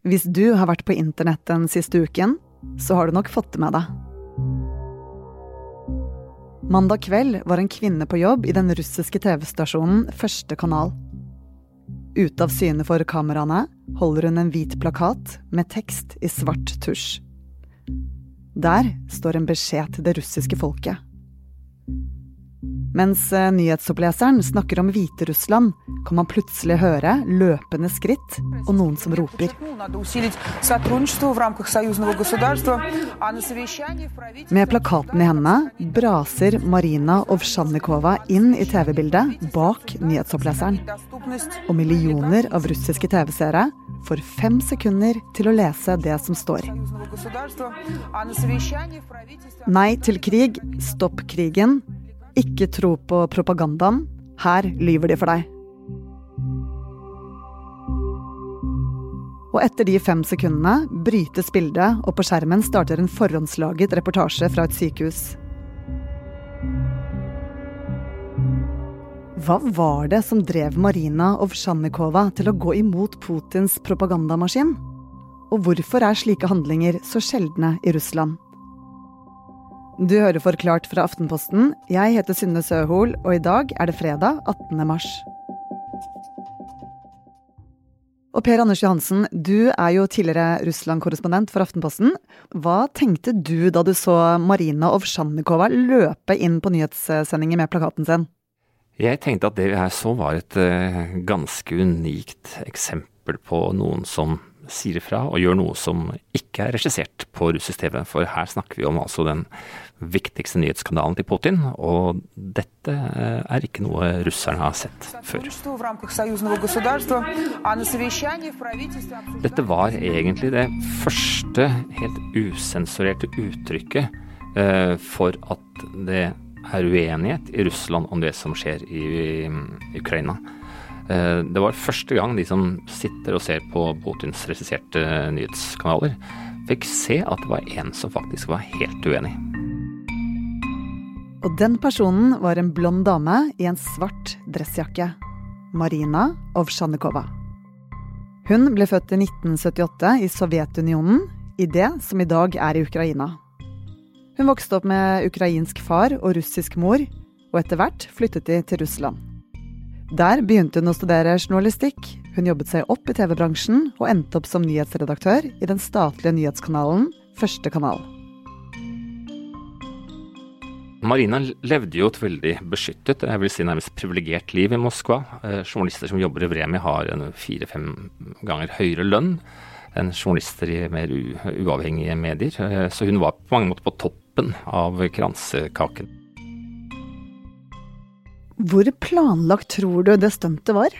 Hvis du har vært på internett den siste uken, så har du nok fått det med deg. Mandag kveld var en kvinne på jobb i den russiske TV-stasjonen Første kanal. Ute av syne for kameraene holder hun en hvit plakat med tekst i svart tusj. Der står en beskjed til det russiske folket. Mens eh, nyhetsoppleseren snakker om Hviterussland, kan man plutselig høre løpende skritt og noen som roper. Med plakaten i hendene braser Marina Ovsjannikova inn i TV-bildet bak nyhetsoppleseren. Og millioner av russiske TV-seere får fem sekunder til å lese det som står. Nei til krig, stopp krigen ikke tro på propagandaen. Her lyver de for deg. Og etter de fem sekundene brytes bildet, og på skjermen starter en forhåndslaget reportasje fra et sykehus. Hva var det som drev Marina Ovsjannikova til å gå imot Putins propagandamaskin? Og hvorfor er slike handlinger så sjeldne i Russland? Du hører Forklart fra Aftenposten. Jeg heter Synne Søhol, og i dag er det fredag 18. mars. Og Per Anders Johansen, du er jo tidligere Russland-korrespondent for Aftenposten. Hva tenkte du da du så Marina Ovsjannikova løpe inn på nyhetssendinger med plakaten sin? Jeg tenkte at det jeg så var et uh, ganske unikt eksempel på noen som sier ifra og gjør noe som ikke er regissert på russisk TV. For her snakker vi om altså den viktigste nyhetskanalen til Putin, og dette eh, er ikke noe russerne har sett før. Dette var egentlig det første helt usensurerte uttrykket eh, for at det er uenighet i Russland om det som skjer i, Ukraina. Eh, det var første gang de som sitter og ser på Putins regisserte nyhetskanaler, fikk se at det var en som faktisk var helt uenig. Og den personen var en blond dame i en svart dressjakke. Marina Ovsjanikova. Hun ble født i 1978 i Sovjetunionen, i det som i dag er i Ukraina. Hun vokste opp med ukrainsk far og russisk mor, og etter hvert flyttet de til Russland. Der begynte hun å studere journalistikk. Hun jobbet seg opp i TV-bransjen og endte opp som nyhetsredaktør i den statlige nyhetskanalen Første kanal. Marina levde jo et veldig beskyttet, jeg vil si nærmest privilegert liv i Moskva. Eh, journalister som jobber i Vremi har en fire-fem ganger høyere lønn enn journalister i mer uavhengige medier. Eh, så hun var på mange måter på toppen av kransekaken. Hvor planlagt tror du det stuntet var?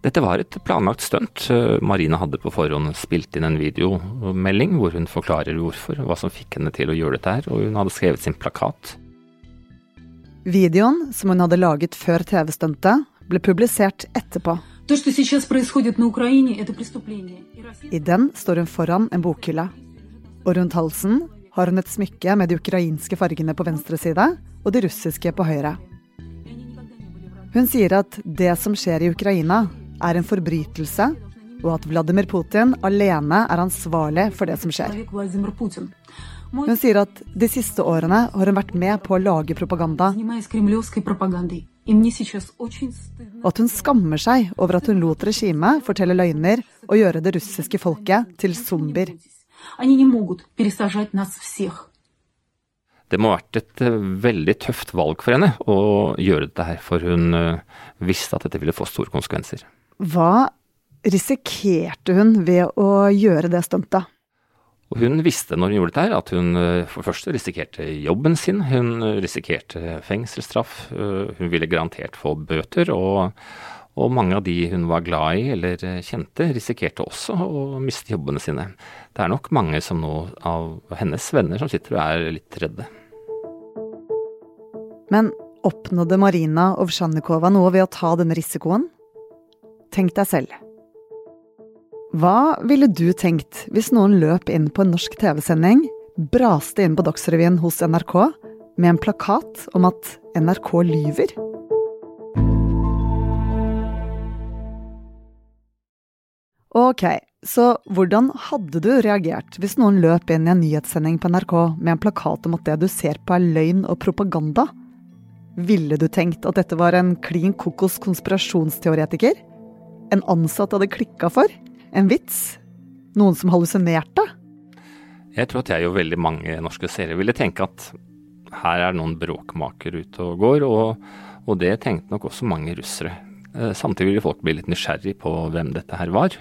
Dette var et planlagt stunt. Marina hadde på forhånd spilt inn en videomelding hvor hun forklarer hvorfor, hva som fikk henne til å gjøre dette her, og hun hadde skrevet sin plakat. Videoen, som hun hadde laget før TV-stuntet, ble publisert etterpå. I den står hun foran en bokhylle. Og rundt halsen har hun et smykke med de ukrainske fargene på venstre side og de russiske på høyre. Hun sier at det som skjer i Ukraina, er en forbrytelse, og at Vladimir Putin alene er ansvarlig for det som skjer. Hun sier at de siste årene har hun vært med på å lage propaganda. Og at hun skammer seg over at hun lot regimet fortelle løgner og gjøre det russiske folket til zombier. Det må ha vært et eh, veldig tøft valg for henne å gjøre dette her, for hun eh, visste at dette ville få store konsekvenser. Hva risikerte hun ved å gjøre det stuntet? Og hun visste når hun gjorde dette her, at hun eh, for det første risikerte jobben sin. Hun risikerte fengselsstraff. Hun ville garantert få bøter. Og, og, mange av de hun var glad i eller kjente, risikerte også å miste jobbene sine. Det er nok mange som nå av hennes venner som sitter og er litt redde. Men oppnådde Marina Ovsjannikova noe ved å ta denne risikoen? Tenk deg selv. Hva ville du tenkt hvis noen løp inn på en norsk TV-sending, braste inn på Dagsrevyen hos NRK med en plakat om at NRK lyver? Ok, Så hvordan hadde du reagert hvis noen løp inn i en nyhetssending på NRK med en plakat om at det du ser på er løgn og propaganda? Ville du tenkt at dette var en klin kokos konspirasjonsteoretiker? En ansatt hadde klikka for? En vits? Noen som hallusinerte? Jeg tror at jeg og veldig mange norske seere ville tenke at her er noen bråkmaker ute og går, og, og det tenkte nok også mange russere. Eh, samtidig ville folk bli litt nysgjerrig på hvem dette her var.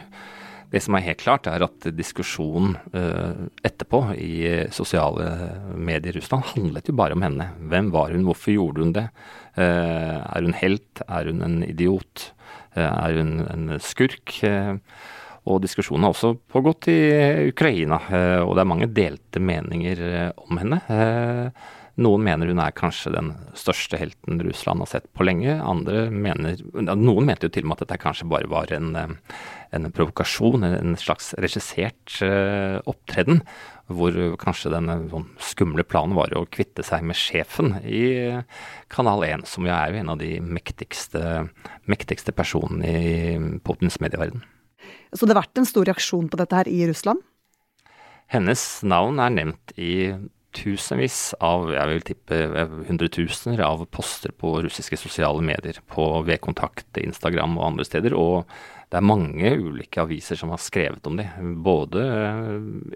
Det som er helt klart, er at diskusjonen uh, etterpå i sosiale medier i Russland handlet jo bare om henne. Hvem var hun, hvorfor gjorde hun det? Uh, er hun helt? Er hun en idiot? Er hun en skurk? Og diskusjonen har også pågått i Ukraina, og det er mange delte meninger om henne. Noen mener hun er kanskje den største helten Russland har sett på lenge. Andre mener, Noen mente jo til og med at dette kanskje bare var en, en provokasjon, en slags regissert opptreden. Hvor kanskje den sånn, skumle planen var å kvitte seg med sjefen i Kanal 1, som jo er jo en av de mektigste, mektigste personene i Putins medieverden. Så det har vært en stor reaksjon på dette her i Russland? Hennes navn er nevnt i tusenvis av, jeg vil tippe hundretusener av poster på russiske sosiale medier, på V-kontakt, Instagram og andre steder. Og det er mange ulike aviser som har skrevet om det. Både,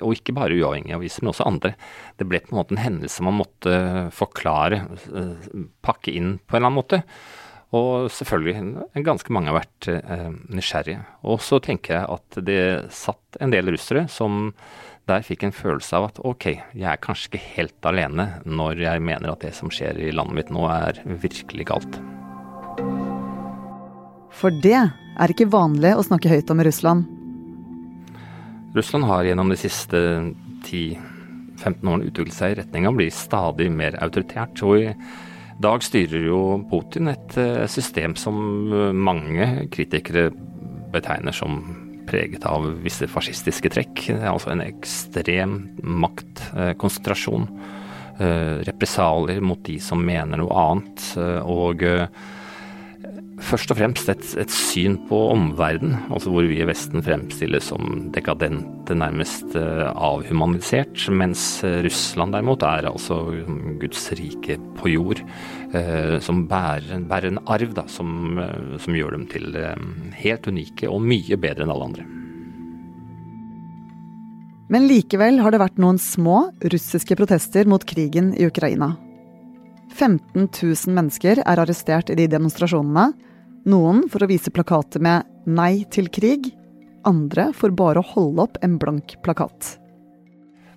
og ikke bare uavhengige aviser, men også andre. Det ble på en måte en hendelse man måtte forklare, pakke inn på en eller annen måte. Og selvfølgelig, ganske mange har vært eh, nysgjerrige. Og så tenker jeg at det satt en del russere som der fikk en følelse av at ok, jeg er kanskje ikke helt alene når jeg mener at det som skjer i landet mitt nå er virkelig galt. For det er ikke vanlig å snakke høyt om i Russland. Russland har gjennom de siste 10-15 årene utviklet seg i retning av å bli stadig mer autoritært. og i dag styrer jo Putin et eh, system som mange kritikere betegner som preget av visse fascistiske trekk. Altså en ekstrem maktkonsentrasjon. Eh, represalier mot de som mener noe annet. Eh, og eh, først og fremst et, et syn på omverdenen, altså hvor vi i Vesten fremstilles som dekadente, nærmest avhumanisert, mens Russland derimot er altså Guds rike på jord, som bærer, bærer en arv da, som, som, gjør dem til helt unike og mye bedre enn alle andre. Men likevel har det vært noen små russiske protester mot krigen i Ukraina. 15 000 mennesker er arrestert i de demonstrasjonene. Noen for å vise plakater med 'Nei til krig', andre for bare å holde opp en blank plakat.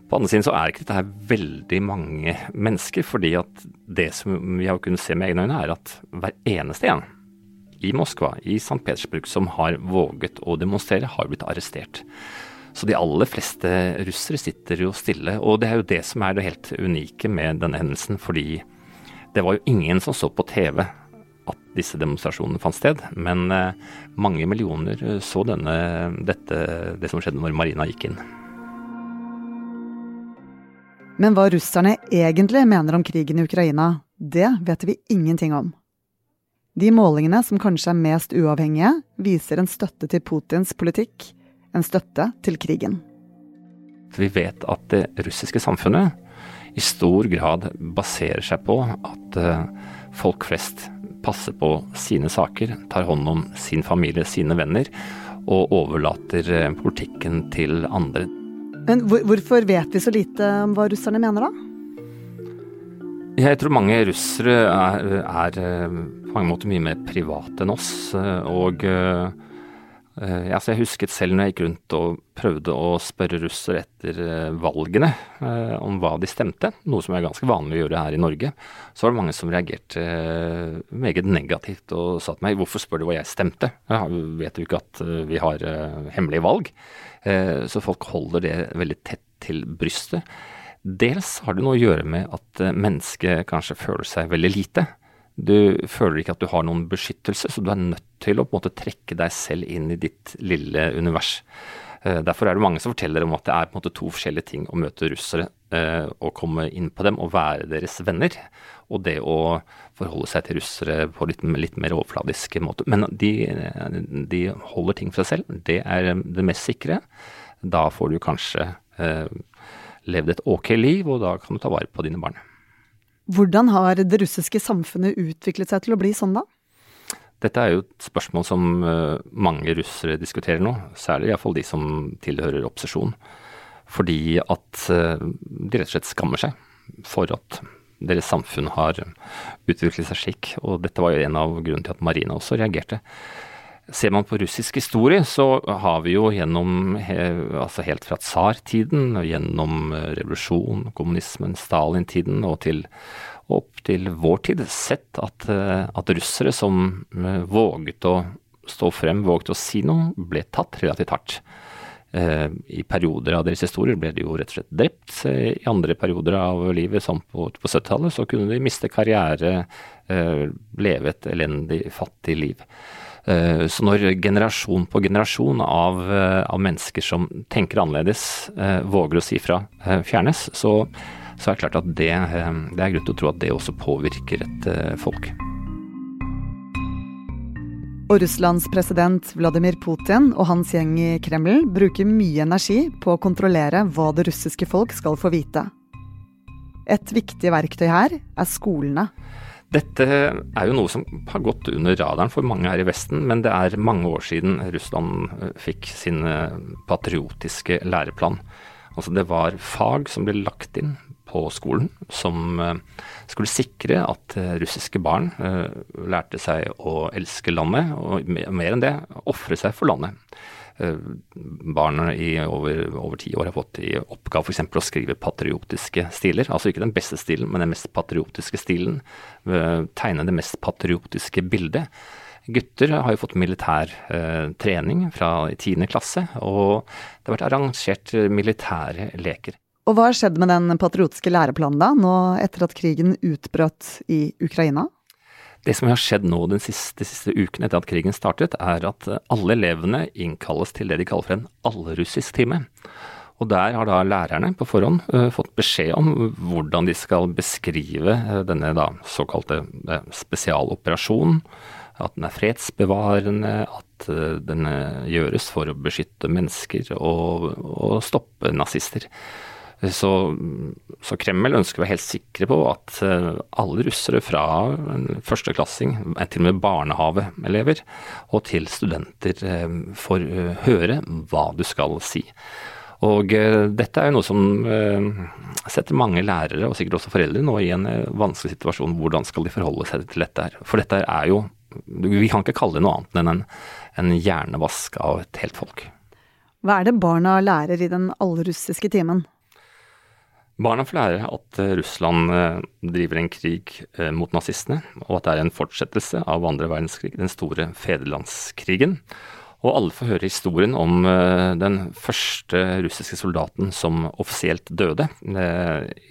På andre siden så er ikke dette her veldig mange mennesker, fordi at det som vi har kunnet se med egne øyne, er at hver eneste en i Moskva, i St. Petersburg, som har våget å demonstrere, har blitt arrestert. Så de aller fleste russere sitter jo stille. Og det er jo det som er det helt unike med denne hendelsen, fordi det var jo ingen som så på TV at disse demonstrasjonene fant sted. Men eh, mange millioner så denne, dette, det som skjedde når Marina gikk inn. Men hva russerne egentlig mener om krigen i Ukraina, det vet vi ingenting om. De målingene som kanskje er mest uavhengige, viser en støtte til Putins politikk en støtte til krigen. Vi vet at det russiske samfunnet i stor grad baserer seg på at eh, folk flest passer på sine saker, tar hånd om sin familie, sine venner, og overlater eh, politikken til andre. Men hvorfor vet vi så lite om hva russerne mener, da? Jeg tror mange russere er, er eh, på mange måter mye mer private enn oss. og Uh, altså jeg husket selv når jeg gikk rundt og prøvde å spørre russere etter uh, valgene uh, om hva de stemte, noe som er ganske vanlig å gjøre her i Norge, så var det mange som reagerte meget negativt og sa til meg hvorfor spør du hva jeg stemte, jeg vet du ikke at vi har hemmelige valg? så folk holder det veldig tett til brystet. Dels har det noe å gjøre med at mennesket kanskje føler seg veldig lite. Du føler ikke at du har noen beskyttelse, så du er nødt til å på en måte trekke deg selv inn i ditt lille univers. Eh, derfor er det mange som forteller om at det er på en måte to forskjellige ting å møte russere eh, og komme inn på dem og være deres venner, og det å forholde seg til russere på litt, litt mer overfladisk måte. Men de, de, holder ting for seg selv. Det er det mest sikre. Da får du kanskje eh, levd et ok liv, og da kan du ta vare på dine barn. Hvordan har det russiske samfunnet utviklet seg til å bli sånn, da? Dette er jo et spørsmål som uh, mange russere diskuterer nå, særlig iallfall de som tilhører opposisjon. Fordi at uh, de rett og slett skammer seg for at deres samfunn har utviklet seg slik. Og dette var jo en av grunnene til at Marina også reagerte. Ser man på russisk historie, så har vi jo gjennom altså helt fra tsartiden, gjennom eh, revolusjon, kommunismen, Stalin-tiden og til, opp til vår tid, sett at, eh, at, russere som eh, våget å stå frem, våget å si noe, ble tatt relativt hardt. I perioder av deres historier ble de jo rett og slett drept. I andre perioder av livet, som på, på 70-tallet, så kunne de miste karriere, leve et elendig, fattig liv. Eh, så når generasjon på generasjon av, eh, av mennesker som tenker annerledes, eh, våger å si fra, fjernes, så, så, er det klart at det, det er grunn til å tro at det også påvirker et folk. Og Russlands president Vladimir Putin og hans gjeng i Kreml bruker mye energi på å kontrollere hva det russiske folk skal få vite. Et viktig verktøy her er skolene. Dette er jo noe som har gått under radaren for mange her i Vesten, men det er mange år siden Russland eh, fikk sin eh, patriotiske læreplan. Altså det var fag som ble lagt inn på skolen som eh, skulle sikre at russiske barn lærte seg å elske landet, og mer enn det, ofre seg for landet. Eh, barna i over, over ti år har fått i oppgave f.eks. å skrive patriotiske stiler. Altså ikke den beste stilen, men den mest patriotiske stilen. Eh, tegne det mest patriotiske bildet. Gutter har jo fått militær eh, trening fra i tiende klasse, og det har vært arrangert militære leker. Og hva har skjedd med den patriotiske læreplanen da, nå etter at krigen utbrøt i Ukraina? Det som har skjedd nå den siste, de siste uken etter at krigen startet, er at eh, alle elevene innkalles til det de kaller for en allrussisk time. Og der har da lærerne på forhånd uh, fått beskjed om hvordan de skal beskrive uh, denne da såkalte uh, spesialoperasjonen. At den er fredsbevarende, at den gjøres for å beskytte mennesker og, og stoppe nazister. Så, så, Kreml ønsker å være helt sikre på at eh, alle russere fra førsteklassing, til og med barnehaveelever, og til studenter eh, får eh, høre hva du skal si. Og dette er jo noe som setter mange lærere, og sikkert også foreldre, nå i en vanskelig situasjon. Hvordan skal de forholde seg til dette her? For dette er jo Vi kan ikke kalle det noe annet enn en, en hjernevask av et helt folk. Hva er det barna lærer i den allrussiske timen? Barna får lære at eh, Russland eh, driver en krig eh, mot nazistene, og at det er en fortsettelse av andre verdenskrig, den store federlandskrigen. Og alle får høre historien om den første russiske soldaten som offisielt døde.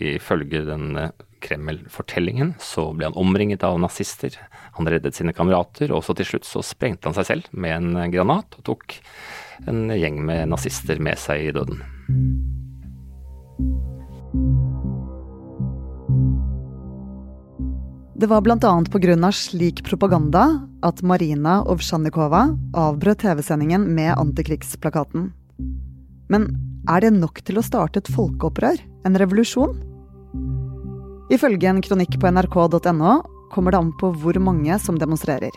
Ifølge den Kreml-fortellingen så ble han omringet av nazister. Han reddet sine kamerater, og så til slutt så sprengte han seg selv med en granat og tok en gjeng med nazister med seg i døden. Det var bl.a. pga. slik propaganda at Marina Ovsjannikova avbrøt TV-sendingen med antikrigsplakaten. Men er det nok til å starte et folkeopprør? En revolusjon? Ifølge en kronikk på nrk.no kommer det an på hvor mange som demonstrerer.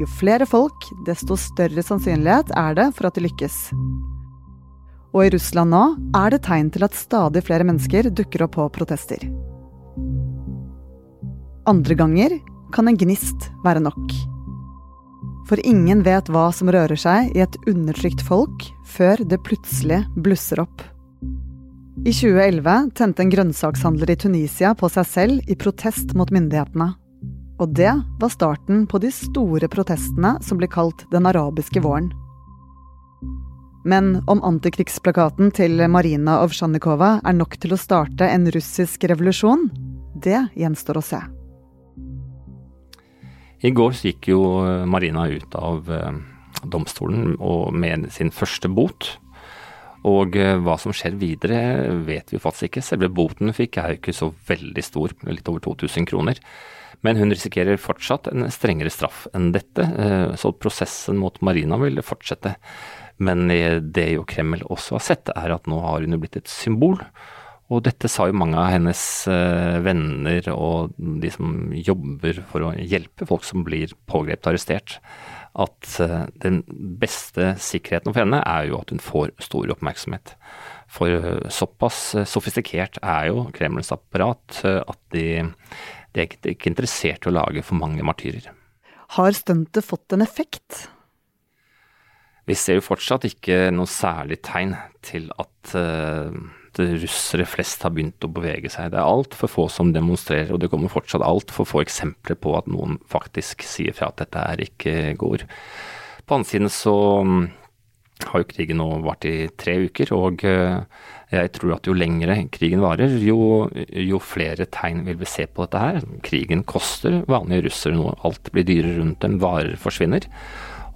Jo flere folk, desto større sannsynlighet er det for at de lykkes. Og i Russland nå er det tegn til at stadig flere mennesker dukker opp på protester. Andre ganger kan en gnist være nok. For ingen vet hva som rører seg i et undertrykt folk før det plutselig blusser opp. I 2011 tente en grønnsakshandler i Tunisia på seg selv i protest mot myndighetene. Og det var starten på de store protestene som blir kalt den arabiske våren. Men om antikrigsplakaten til Marina Ovsjannikova er nok til å starte en russisk revolusjon, det gjenstår å se. I går gikk jo eh, Marina ut av eh, domstolen med sin første bot. Og hva som skjer videre vet vi faktisk ikke. Selve boten fikk er jo ikke så veldig stor, litt over 2000 kroner. Men hun risikerer fortsatt en strengere straff enn dette, så prosessen mot Marina vil fortsette. Men det jo Kreml også har sett, er at nå har hun blitt et symbol. Og dette sa jo mange av hennes uh, venner og de som jobber for å hjelpe folk som blir pågrepet og arrestert, at uh, den beste sikkerheten for henne er jo at hun får stor oppmerksomhet. For uh, såpass sofistikert er jo Kremls apparat at de, de er ikke interessert i å lage for mange martyrer. Har stuntet fått en effekt? Vi ser jo fortsatt ikke noe særlig tegn til at uh, russere flest har begynt å bevege seg. Det er altfor få som demonstrerer, og det kommer fortsatt altfor få eksempler på at noen faktisk sier fra at dette er ikke går. På andre siden så mm, har jo krigen nå vart i tre uker, og uh, jeg tror at jo lengre krigen varer, jo, jo, flere tegn vil vi se på dette her. Krigen koster vanlige russere noe. Alt blir dyrere rundt dem, varer forsvinner.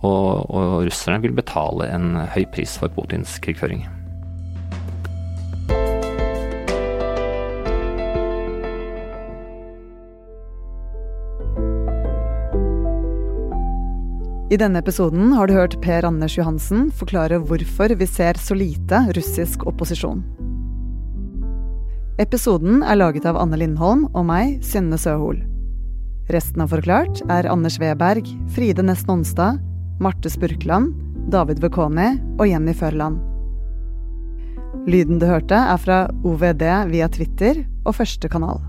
Og, og russerne vil betale en høy pris for Putins krigføring. I denne episoden har du hørt Per Anders Johansen forklare hvorfor vi ser så lite russisk opposisjon. Episoden er laget av Anne Lindholm og meg, Synne Søhol. Resten av Forklart er Anders Weberg, Fride Næss Nonstad, Marte Spurkland, David Vekoni og Jenny Førland. Lyden du hørte, er fra OVD via Twitter og første kanal.